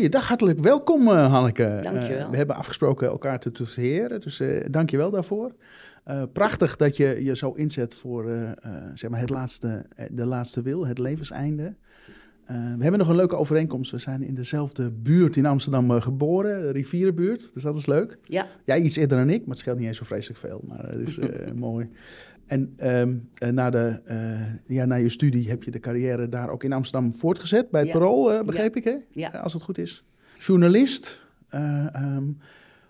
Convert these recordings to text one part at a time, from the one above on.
Goeiedag, hartelijk welkom uh, Hanneke. Dankjewel. Uh, we hebben afgesproken elkaar te tusseren, dus dank je wel daarvoor. prachtig dat je je zo inzet voor zeg maar het laatste, de laatste wil, het levenseinde. we hebben nog een leuke overeenkomst. We zijn in dezelfde buurt in Amsterdam geboren, de rivierenbuurt, dus dat is leuk. Ja. Jij iets eerder dan ik, maar het scheelt niet eens zo vreselijk veel, maar het is mooi. En um, na, de, uh, ja, na je studie heb je de carrière daar ook in Amsterdam voortgezet. Bij het ja. Parool, uh, begreep ja. ik, hè? Ja. Als het goed is. Journalist, um,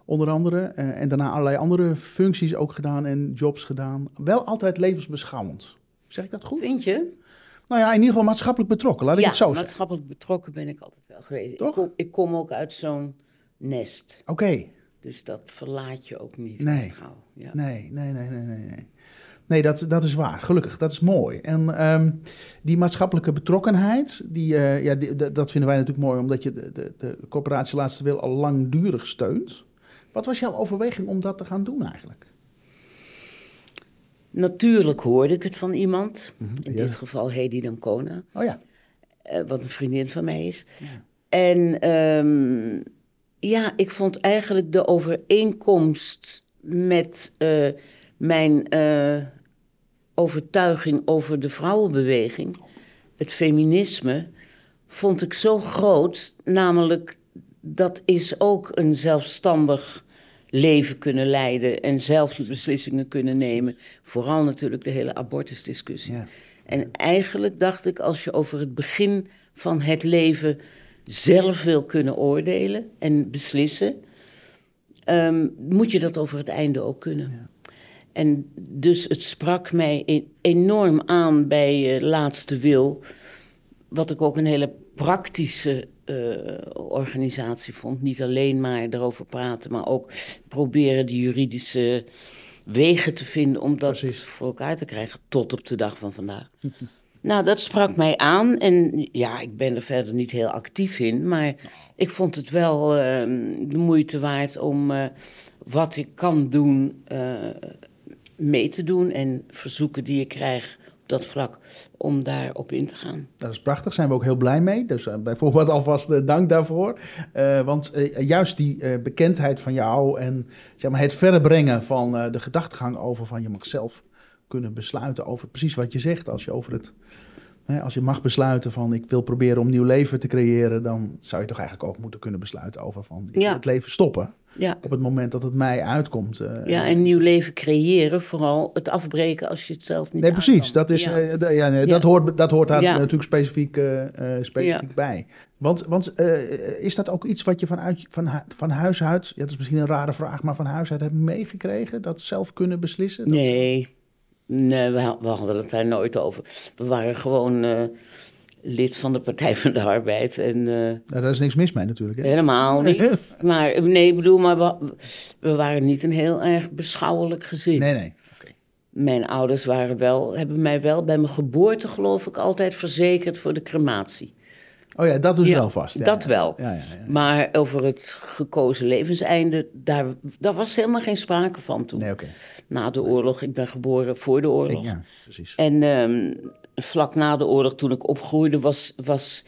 onder andere. en daarna allerlei andere functies ook gedaan en jobs gedaan. Wel altijd levensbeschouwend. Zeg ik dat goed? Vind je? Nou ja, in ieder geval maatschappelijk betrokken, laat ik het zo zeggen. maatschappelijk betrokken ben ik altijd wel geweest. Toch? Ik kom, ik kom ook uit zo'n nest. Oké. Okay. Dus dat verlaat je ook niet nee. gauw. Nee, nee, nee, nee, nee. nee. Nee, dat, dat is waar. Gelukkig, dat is mooi. En um, die maatschappelijke betrokkenheid, die, uh, ja, die, dat vinden wij natuurlijk mooi, omdat je de, de, de corporatie Laatste Wil al langdurig steunt. Wat was jouw overweging om dat te gaan doen eigenlijk? Natuurlijk hoorde ik het van iemand, Mhm, in dit geval Hedy Dancona, Oh ja. uh, wat een vriendin van mij is. Ja. En um, ja, ik vond eigenlijk de overeenkomst met uh, mijn uh, overtuiging over de vrouwenbeweging, het feminisme, vond ik zo groot. Namelijk, dat is ook een zelfstandig leven kunnen leiden en zelf beslissingen kunnen nemen. Vooral natuurlijk de hele abortusdiscussie. Ja. En eigenlijk dacht ik, als je over het begin van het leven zelf wil kunnen oordelen en beslissen, um, moet je dat over het einde ook kunnen. Ja. En dus het sprak mij e enorm aan bij uh, Laatste Wil. Wat ik ook een hele praktische uh, organisatie vond. Niet alleen maar erover praten, maar ook proberen de juridische wegen te vinden om dat Precies. voor elkaar te krijgen tot op de dag van vandaag. nou, dat sprak mij aan en ja, ik ben er verder niet heel actief in, maar ik vond het wel uh, de moeite waard om uh, wat ik kan doen mee te doen en verzoeken die ik krijg op dat vlak om daarop in te gaan. Dat is prachtig, zijn we ook heel blij mee. Dus uh, bijvoorbeeld alvast uh, dank daarvoor. Uh, want juist die bekendheid van jou en zeg maar, het verder brengen van de gedachtegang over van je mag zelf kunnen besluiten over precies wat je zegt. Als je over het als je mag besluiten van ik wil proberen om nieuw leven te creëren, dan zou je toch eigenlijk ook moeten kunnen besluiten over van ik Ja. wil het leven stoppen. Ja. Op het moment dat het mij uitkomt. eh, Ja, en nieuw leven creëren, vooral het afbreken als je het zelf niet Nee, precies. kan. Dat, is, Ja. eh, ja, nee, Ja. dat, hoort, dat hoort daar natuurlijk specifiek, eh, specifiek bij. Want, want is dat ook iets wat je vanuit, van, van huis uit, ja, dat is misschien een rare vraag, maar van huis uit hebt meegekregen? Dat zelf kunnen beslissen? Dat- Nee, nee we, we hadden het daar nooit over. We waren gewoon lid van de Partij van de Arbeid. En eh, Nou, daar is niks mis mee natuurlijk. Hè? helemaal niet. Maar nee, ik bedoel, maar we, we waren niet een heel erg beschouwelijk gezin. Nee, nee. Oké. Mijn ouders waren wel, hebben mij wel bij mijn geboorte, geloof ik, altijd verzekerd voor de crematie. Oh ja, dat is Ja, wel vast. Ja, dat ja. wel. Ja, ja, ja. Maar over het gekozen levenseinde, daar, daar was helemaal geen sprake van toen. Nee, oké. Na de oorlog, ik ben geboren voor de oorlog. Ja, precies. En ehm, vlak na de oorlog, toen ik opgroeide, was, was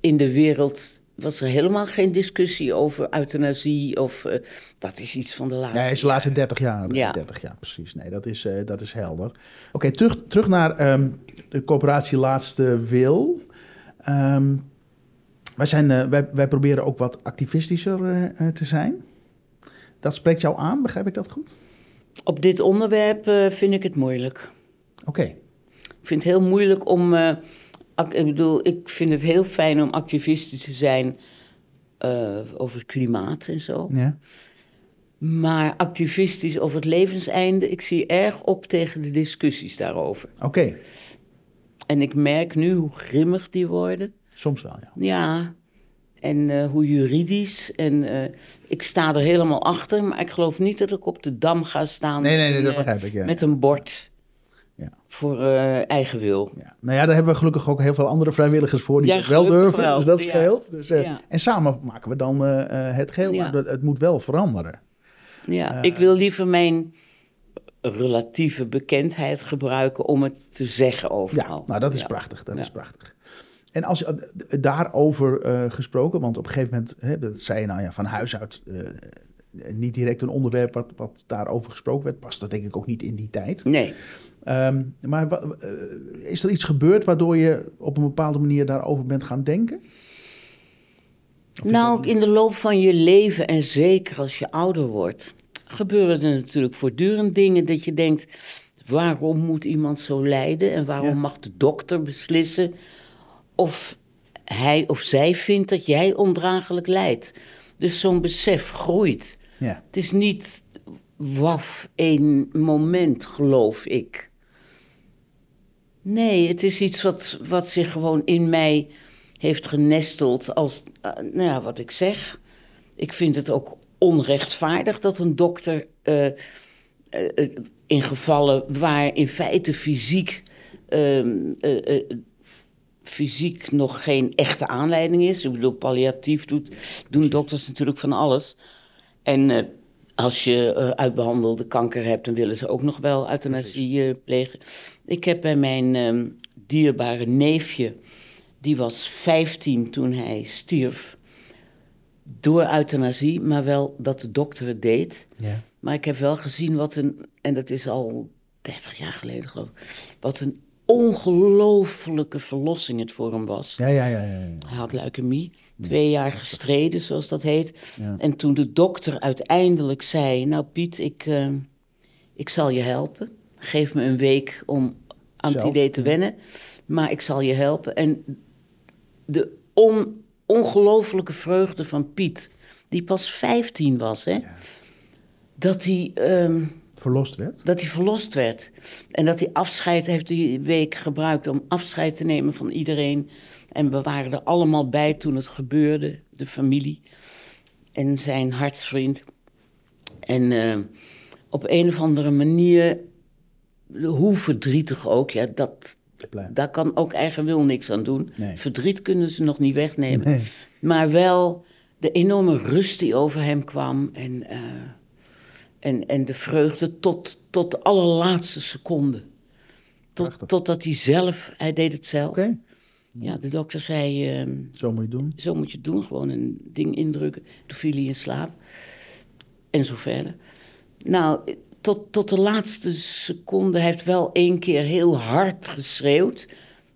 in de wereld was er helemaal geen discussie over euthanasie. Of, eh, dat is iets van de laatste. Ja, is de laatste 30 jaar. Ja. 30 jaar, precies. Nee, dat is, eh, dat is helder. Oké, terug, terug naar ehm, de coöperatie Laatste Wil. Ehm, wij, zijn, eh, wij, wij proberen ook wat activistischer te zijn. Dat spreekt jou aan, begrijp ik dat goed? Op dit onderwerp vind ik het moeilijk. Oké, Ik vind het heel moeilijk om. eh, ik bedoel, ik vind het heel fijn om activistisch te zijn eh, over het klimaat en zo. ja. Maar activistisch over het levenseinde, ik zie erg op tegen de discussies daarover. Oké, En ik merk nu hoe grimmig die worden. soms wel, ja. Ja, en eh, hoe juridisch. En ik sta er helemaal achter, maar ik geloof niet dat ik op de dam ga staan Nee, nee, met, nee, dat begrijp ik, ja. met een bord Ja. voor eh, eigen wil. Ja. Nou ja, daar hebben we gelukkig ook heel veel andere vrijwilligers voor die Ja, wel durven. wel. Dus dat Ja. scheelt. Dus, eh, Ja. En samen maken we dan eh, het geheel. Ja. Maar het, moet wel veranderen. Ja, ik wil liever mijn relatieve bekendheid gebruiken om het te zeggen Ja, overal. nou dat is Ja. prachtig. Dat Ja. is prachtig. En als je daarover gesproken, want op een gegeven moment, hè, dat zei je nou ja, van huis uit, niet direct een onderwerp wat, wat daarover gesproken werd, past dat denk ik ook niet in die tijd. Nee. Ehm, maar eh, is er iets gebeurd waardoor je op een bepaalde manier daarover bent gaan denken? Nou, in de loop van je leven en zeker als je ouder wordt, gebeuren er natuurlijk voortdurend dingen dat je denkt: waarom moet iemand zo lijden en waarom Ja. mag de dokter beslissen of hij of zij vindt dat jij ondraaglijk lijdt? Dus zo'n besef groeit. Ja. Het is niet waf één moment, geloof ik. Nee, het is iets wat, wat zich gewoon in mij heeft genesteld als, eh, nou ja, wat ik zeg. Ik vind het ook onrechtvaardig dat een dokter eh, eh, in gevallen waar in feite fysiek, ehm, eh, eh, fysiek nog geen echte aanleiding is. Ik bedoel, palliatief doet, doen dokters natuurlijk van alles. En eh, als je eh, uitbehandelde kanker hebt, dan willen ze ook nog wel euthanasie eh, plegen. Ik heb bij mijn ehm, dierbare neefje, die was 15 toen hij stierf, door euthanasie, maar wel dat de dokter het deed. Ja. Maar ik heb wel gezien wat een, en dat is al 30 jaar geleden geloof ik, wat een ongelofelijke verlossing het voor hem was. Ja, ja, ja, ja. Hij had leukemie, twee jaar gestreden, zoals dat heet. En toen de dokter uiteindelijk zei: Nou, Piet, ik, eh, ik zal je helpen. Geef me een week om aan het idee te wennen, maar ik zal je helpen. En de on, ongelofelijke vreugde van Piet, die pas 15 was, hè, dat hij. ehm, Verlost werd? dat hij verlost werd. En dat hij afscheid heeft die week gebruikt om afscheid te nemen van iedereen. En we waren er allemaal bij toen het gebeurde, de familie en zijn hartsvriend. En eh, op een of andere manier, hoe verdrietig ook, ja, dat, daar kan ook eigen wil niks aan doen. Nee. Verdriet kunnen ze nog niet wegnemen. Nee. Maar wel de enorme rust die over hem kwam. En, eh, en, en de vreugde tot, tot de allerlaatste seconde. Tot, Prachtig. totdat hij zelf, hij deed het zelf. Ja, de dokter zei, ehm, zo moet je doen. zo moet je doen. Gewoon een ding indrukken. Toen viel hij in slaap. En zo verder. Nou, tot, tot de laatste seconde. Hij heeft wel één keer heel hard geschreeuwd.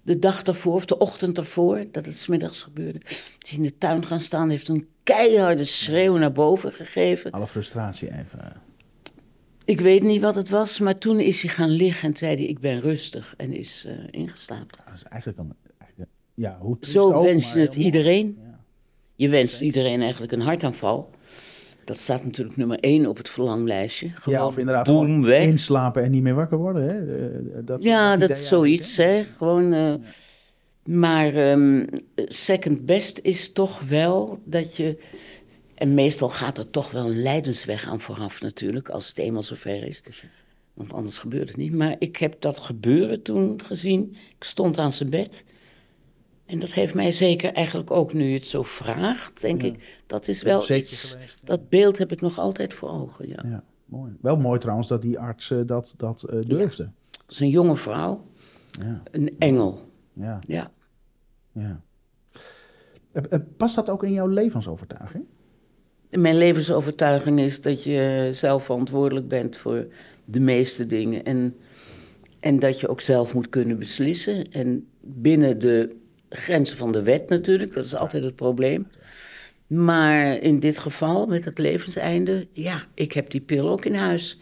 De dag daarvoor, of de ochtend daarvoor, dat het smiddags gebeurde. Is in de tuin gaan staan, heeft een keiharde schreeuw naar boven gegeven. Alle frustratie even. Ik weet niet wat het was, maar toen is hij gaan liggen en zei hij: Ik ben rustig. En is eh, ingeslapen. Dat is eigenlijk een... eigenlijk- Ja, hoe Zo ook, wens je het iedereen. Ja. Je wenst iedereen eigenlijk een hartaanval. Dat staat natuurlijk nummer één op het verlanglijstje. Gewoon Ja, of inderdaad boem, gewoon weg. inslapen en niet meer wakker worden. Hè? Eh, Dat, Ja, dat is zoiets, hè. Gewoon, eh, Maar ehm, second best is toch wel dat je... En meestal gaat er toch wel een lijdensweg aan vooraf natuurlijk, als het eenmaal zover is. Want anders gebeurt het niet. Maar ik heb dat gebeuren toen gezien. Ik stond aan zijn bed. En dat heeft mij zeker eigenlijk ook, nu je het zo vraagt, denk ik, dat is wel zetje iets. geweest, ja. Dat beeld heb ik nog altijd voor ogen, ja. Ja, mooi. Wel mooi trouwens dat die arts eh, dat, dat eh, durfde. Dat is een jonge vrouw, Ja, een engel, ja, ja. ja. Eh, Past dat ook in jouw levensovertuiging? Mijn levensovertuiging is dat je zelf verantwoordelijk bent voor de meeste dingen. En, en dat je ook zelf moet kunnen beslissen. En binnen de grenzen van de wet natuurlijk, dat is altijd het probleem. Maar in dit geval, met het levenseinde, ja, ik heb die pil ook in huis.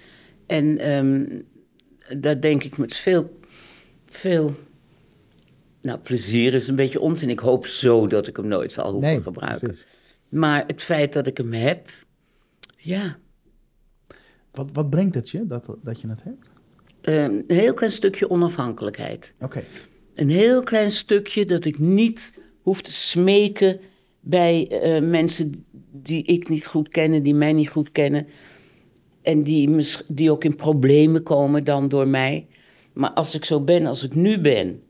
En ehm daar denk ik met veel, veel, nou plezier is een beetje onzin. Ik hoop zo dat ik hem nooit zal hoeven gebruiken. precies. Maar het feit dat ik hem heb, ja, Wat, wat brengt het je dat, dat je het hebt? eh, een heel klein stukje onafhankelijkheid. Oké, Een heel klein stukje dat ik niet hoef te smeken bij eh, mensen die ik niet goed ken, die mij niet goed kennen. En die, die ook in problemen komen dan door mij. Maar als ik zo ben als ik nu ben,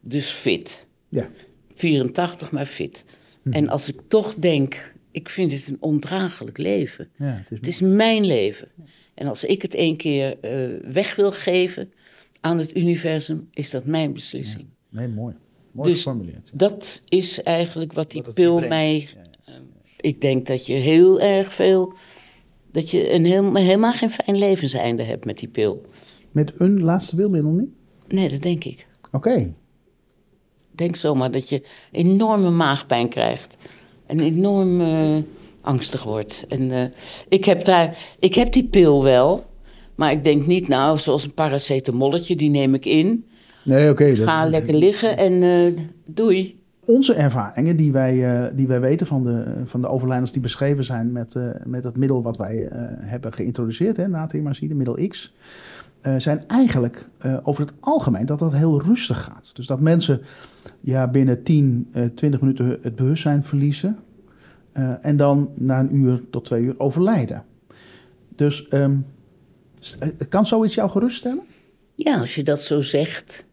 dus fit, ja. 84 maar fit. En als ik toch denk, ik vind dit een ondraaglijk leven. ja het is, Het is mijn leven. En als ik het één keer eh, weg wil geven aan het universum, is dat mijn beslissing. Nee, mooi. mooi Dus geformuleerd. Dat is eigenlijk wat die Wat het pil mij. eh, Ik denk dat je heel erg veel. Dat je een heel, helemaal geen fijn levenseinde hebt met die pil. Met een laatste wilmiddel niet? Nee, dat denk ik. Oké. Ik denk zomaar dat je enorme maagpijn krijgt. En enorm eh, angstig wordt. En eh, ik, heb daar, ik heb die pil wel. Maar ik denk niet, nou, zoals een paracetamolletje, die neem ik in. Nee, oké. Ga lekker liggen en eh, doei. Onze ervaringen die wij, die wij weten van de, van de overlijdens die beschreven zijn met, met het middel wat wij hebben geïntroduceerd, hè, natriumazide, middel X, eh, zijn eigenlijk eh, over het algemeen dat dat heel rustig gaat. Dus dat mensen ja, binnen 10, eh 20 minuten het bewustzijn verliezen eh, en dan na een uur tot twee uur overlijden. Dus ehm, eh, kan zoiets jou geruststellen? Ja, als je dat zo zegt.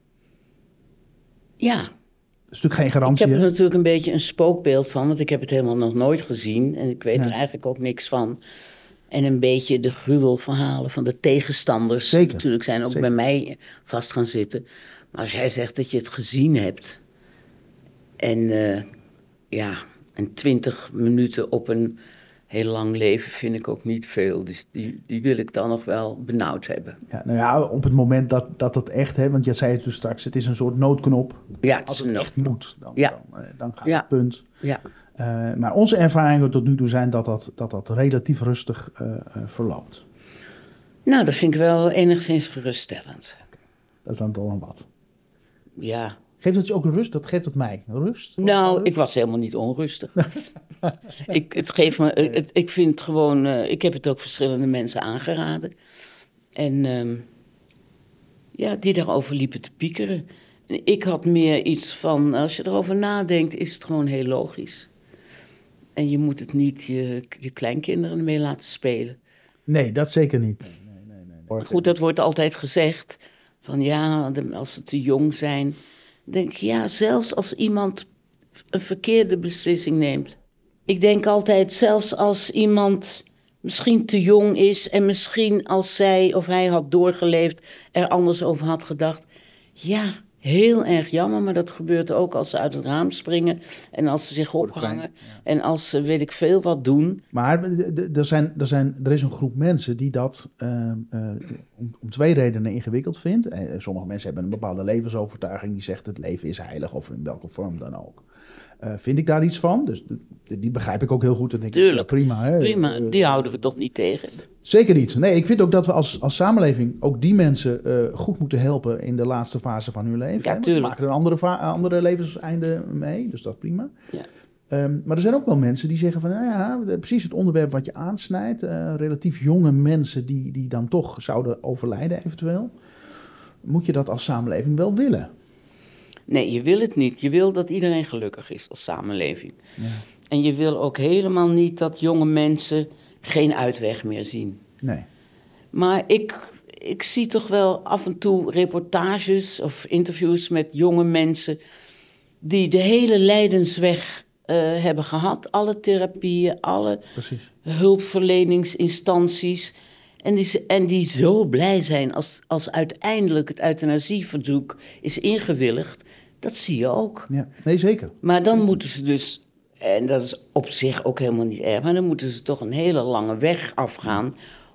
Ja, Dat is natuurlijk geen ik garantie. heb er natuurlijk een beetje een spookbeeld van, want ik heb het helemaal nog nooit gezien en ik weet Ja. er eigenlijk ook niks van. En een beetje de gruwelverhalen van de tegenstanders. Zeker. Natuurlijk zijn ook Zeker. bij mij vast gaan zitten. Maar als jij zegt dat je het gezien hebt. En eh, ja, en twintig minuten op een heel lang leven vind ik ook niet veel. Dus die, die wil ik dan nog wel benauwd hebben. Ja, nou ja, op het moment dat, dat het echt, hè, want je zei het dus straks, het is een soort noodknop. Ja, het Als het echt moet, dan, Ja. dan, eh, dan gaat Ja. het punt. Ja. Eh, maar onze ervaringen tot nu toe zijn dat dat, dat, dat relatief rustig eh, eh, verloopt. Nou, dat vind ik wel enigszins geruststellend. Dat is dan toch een wat. Ja. Geeft het je ook rust? Dat geeft het mij rust? Nou, ik was helemaal niet onrustig. ik, het geeft me, het, ik vind het gewoon, ik heb het ook verschillende mensen aangeraden. En ehm, ja, die daarover liepen te piekeren. En ik had meer iets van, als je erover nadenkt, is het gewoon heel logisch. En je moet het niet je, je kleinkinderen mee laten spelen. Nee, dat zeker niet. Maar goed, dat wordt altijd gezegd. Van ja, als ze te jong zijn. denk ik, ja, zelfs als iemand een verkeerde beslissing neemt. Ik denk altijd, zelfs als iemand misschien te jong is. en misschien als zij of hij had doorgeleefd. er anders over had gedacht. Ja, heel erg jammer, maar dat gebeurt ook als ze uit het raam springen. en als ze zich ophangen. en als ze weet ik veel wat doen. Maar er, zijn, er, zijn, er is een groep mensen die dat eh, eh, om, om twee redenen ingewikkeld vindt. Eh, sommige mensen hebben een bepaalde levensovertuiging die zegt het leven is heilig of in welke vorm dan ook. Eh, vind ik daar iets van? Dus die begrijp ik ook heel goed. En denk ik, Tuurlijk. prima. Hè? Prima, Eh, die houden we toch niet tegen. Zeker niet. Nee, ik vind ook dat we als, als samenleving ook die mensen eh, goed moeten helpen in de laatste fase van hun leven. Ja, hè. Tuurlijk. Maken er een andere, andere levenseinde mee, dus dat is prima. Ja. Ehm, maar er zijn ook wel mensen die zeggen van, nou ja, precies het onderwerp wat je aansnijdt. relatief jonge mensen die, die dan toch zouden overlijden eventueel. Moet je dat als samenleving wel willen? Nee, je wil het niet. Je wil dat iedereen gelukkig is als samenleving. En je wil ook helemaal niet dat jonge mensen geen uitweg meer zien. Nee. Maar ik, ik zie toch wel af en toe reportages of interviews met jonge mensen die de hele lijdensweg eh, hebben gehad. Alle therapieën, alle Precies. hulpverleningsinstanties. En die, en die zo blij zijn als, als uiteindelijk het euthanasieverzoek is ingewilligd. Dat zie je ook. Ja. Nee, zeker. Maar dan moeten ze dus, en dat is op zich ook helemaal niet erg, maar dan moeten ze toch een hele lange weg afgaan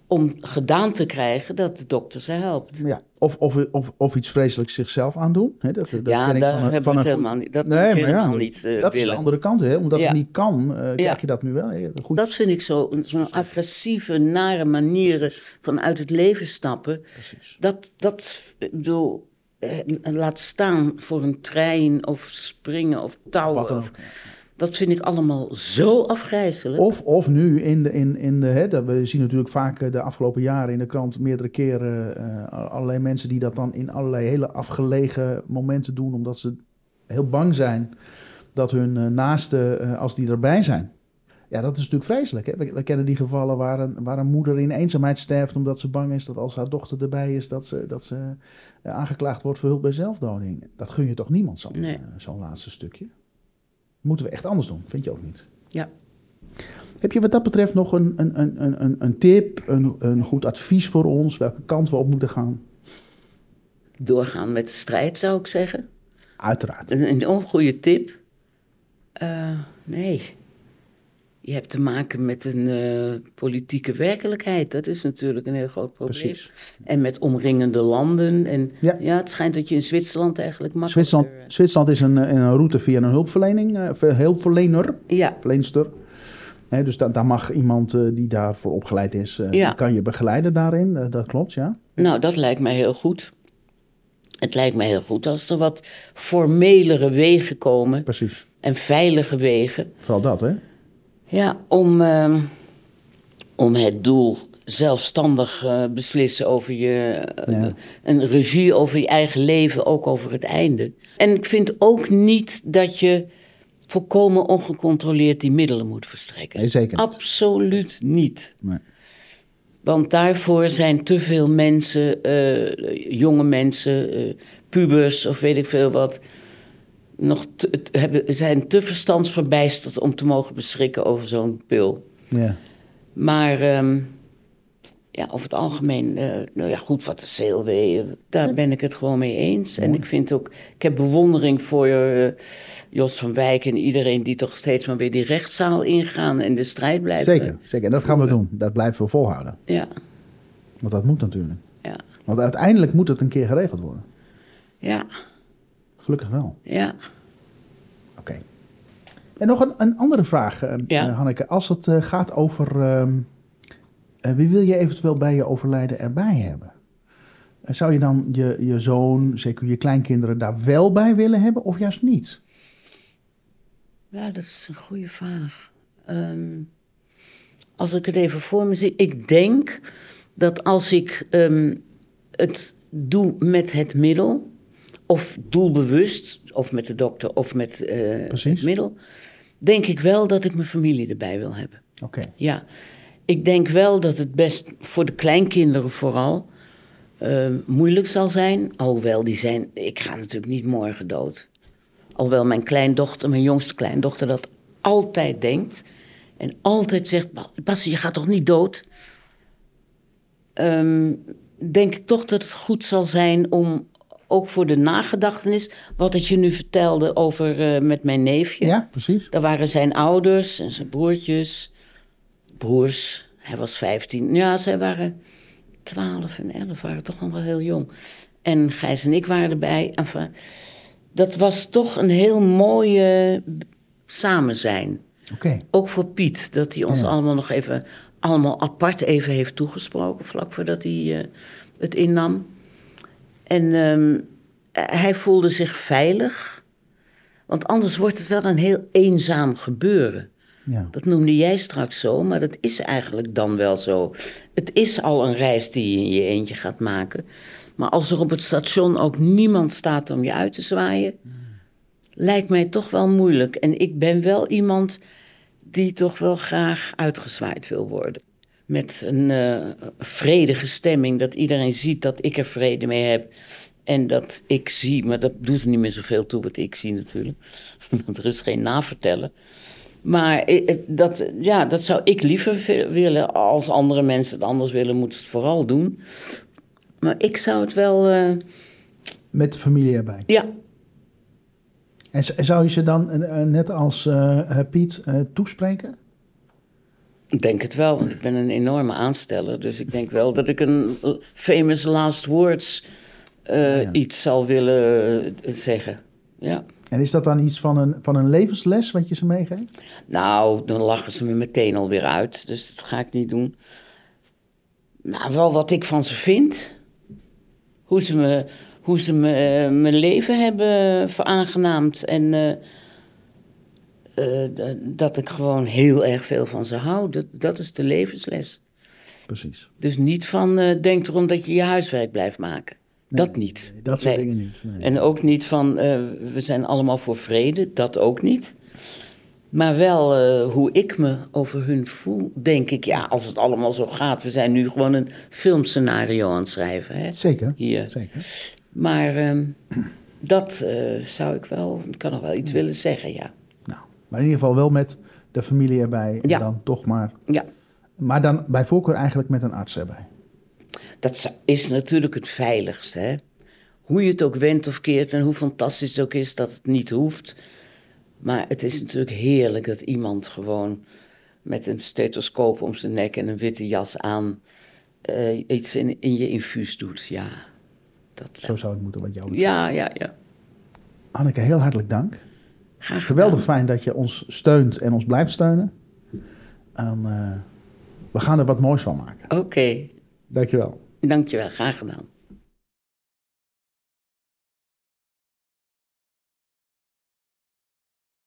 om gedaan te krijgen dat de dokter ze helpt. Ja. Of, of, of, of iets vreselijks zichzelf aandoen. Hè, dat, dat ja, daar hebben van we het helemaal niet. Dat Nee, maar ja, niet eh, dat is de andere kant, hè? omdat Ja. het niet kan, eh, krijg Ja. je dat nu wel. hè? Goed. Dat vind ik zo- zo'n agressieve, nare manieren van uit het leven stappen. Precies. Dat, dat bedoel, eh, laat staan voor een trein of springen of touwen. Of-. Dat vind ik allemaal zo afgrijzelijk. Of, of nu in de, in, in de, hè, dat we zien natuurlijk vaak eh, de afgelopen jaren in de krant meerdere keren eh, allerlei mensen die dat dan in allerlei hele afgelegen momenten doen, omdat ze heel bang zijn dat hun naasten, als die erbij zijn. Ja, dat is natuurlijk vreselijk. Hè? We, we kennen die gevallen waar een, waar een moeder in eenzaamheid sterft omdat ze bang is dat als haar dochter erbij is, dat ze, dat ze eh, aangeklaagd wordt voor hulp bij zelfdoding. Dat gun je toch niemand zo'n Nee. eh, zo'n laatste stukje? Moeten we echt anders doen, vind je ook niet? Ja. Heb je wat dat betreft nog een, een, een, een- een, een tip, een, een goed advies voor ons, welke kant we op moeten gaan? Doorgaan met de strijd, zou ik zeggen. Uiteraard. Een enorm goede tip. Eh, nee. Je hebt te maken met een eh, politieke werkelijkheid. Dat is natuurlijk een heel groot probleem. Precies. En met omringende landen. En Ja. ja. het schijnt dat je in Zwitserland eigenlijk makkelijker... Zwitserland, Zwitserland is een, een route via een hulpverlening, eh, hulpverlener, Ja, verleenster. Dus da- daar mag iemand eh, die daarvoor opgeleid is, eh, Ja. kan je begeleiden daarin. Eh, dat klopt, ja. nou dat lijkt mij heel goed. Het lijkt mij heel goed als er wat formelere wegen komen. Precies. En veilige wegen. Vooral dat, hè? Ja, om, ehm, om het doel zelfstandig eh, beslissen over je... eh, Ja. een regie over je eigen leven, ook over het einde. En ik vind ook niet dat je volkomen ongecontroleerd die middelen moet verstrekken. Nee, zeker niet. Absoluut niet. Nee. Want daarvoor zijn te veel mensen, eh, jonge mensen, pubers of weet ik veel wat, nog te, hebben, zijn te verstandsverbijsterd om te mogen beschikken over zo'n pil. Ja. Maar ehm, ja, over het algemeen, eh, nou ja, goed, wat de CLW, daar ben ik het gewoon mee eens. En ik vind ook, ik heb bewondering voor eh, Jos van Wijk en iedereen die toch steeds maar weer die rechtszaal ingaan en de strijd blijven. Zeker, zeker. En dat gaan we doen. Dat blijven we volhouden. Ja, Want dat moet natuurlijk. ja, Want uiteindelijk moet het een keer geregeld worden. ja, Gelukkig wel. ja. Oké. En nog een, een andere vraag, eh, Ja. eh, Hanneke. Als het eh, gaat over ehm, eh, wie wil je eventueel bij je overlijden erbij hebben? Zou je dan je, je zoon, zeker je kleinkinderen, daar wel bij willen hebben of juist niet? Ja, dat is een goede vraag. Ehm, als ik het even voor me zie. Ik denk dat als ik ehm, het doe met het middel, of doelbewust, of met de dokter, of met eh, het middel, denk ik wel dat ik mijn familie erbij wil hebben. Oké. Ja, ik denk wel dat het best voor de kleinkinderen vooral eh, moeilijk zal zijn. Alhoewel die zijn, ik ga natuurlijk niet morgen dood. Alhoewel mijn kleindochter, mijn jongste kleindochter, dat altijd denkt. En altijd zegt, Bassie, je gaat toch niet dood? Ehm, denk ik toch dat het goed zal zijn om, ook voor de nagedachtenis... wat ik je nu vertelde over eh, met mijn neefje... Ja, precies. Daar waren zijn ouders en zijn broertjes. Broers, hij was 15. Ja, zij waren 12 en 11, waren toch nog wel heel jong. En Gijs en ik waren erbij. Enfin, dat was toch een heel mooie samen zijn. Ook voor Piet, dat hij ons Ja. allemaal nog even, allemaal apart even heeft toegesproken, vlak voordat hij eh, het innam. En ehm, hij voelde zich veilig, want anders wordt het wel een heel eenzaam gebeuren. Ja. Dat noemde jij straks zo, maar dat is eigenlijk dan wel zo. Het is al een reis die je in je eentje gaat maken. Maar als er op het station ook niemand staat om je uit te zwaaien, lijkt mij toch wel moeilijk. En ik ben wel iemand die toch wel graag uitgezwaaid wil worden. Met een eh, vredige stemming, dat iedereen ziet dat ik er vrede mee heb. En dat ik zie, maar dat doet er niet meer zoveel toe wat ik zie natuurlijk. Want er is geen navertellen. Maar dat, ja, dat zou ik liever ve- willen. Als andere mensen het anders willen, moeten ze het vooral doen. Maar ik zou het wel, eh, Met de familie erbij. ja, En zou je ze dan, eh, net als Piet, toespreken? Ik denk het wel. Want ik ben een enorme aansteller. Dus ik denk wel dat ik een famous last words eh, Ja. iets zal willen eh, zeggen. Ja. En is dat dan iets van een, van een levensles wat je ze meegeeft? Nou, dan lachen ze me meteen alweer uit. Dus dat ga ik niet doen. Nou, wel wat ik van ze vind. Hoe ze me, hoe ze me, eh, mijn leven hebben veraangenaamd. En eh, d- dat ik gewoon heel erg veel van ze hou. Dat, dat is de levensles. Precies. Dus niet van eh, denk erom dat je je huiswerk blijft maken. dat niet. Dat soort Nee. dingen niet. En ook niet van eh, we zijn allemaal voor vrede, dat ook niet. Maar wel eh, hoe ik me over hun voel, denk ik, ja, als het allemaal zo gaat. We zijn nu gewoon een filmscenario aan het schrijven. Hè? Zeker. Hier. Zeker. Maar ehm, dat eh, zou ik wel, ik kan nog wel iets willen zeggen, ja. Maar in ieder geval wel met de familie erbij. En Ja. dan toch maar. Ja, Maar dan bij voorkeur eigenlijk met een arts erbij. dat is natuurlijk het veiligste, hè. hoe je het ook wendt of keert en hoe fantastisch het ook is dat het niet hoeft. Maar het is natuurlijk heerlijk dat iemand gewoon met een stethoscoop om zijn nek en een witte jas aan eh, iets in, in je infuus doet. Ja, dat Zo zou het moeten wat jou betreft. Ja, ja, ja. Anneke, heel hartelijk dank. Graag. Geweldig fijn dat je ons steunt en ons blijft steunen. En, eh, we gaan er wat moois van maken. Oké, Dankjewel. dankjewel. Graag gedaan.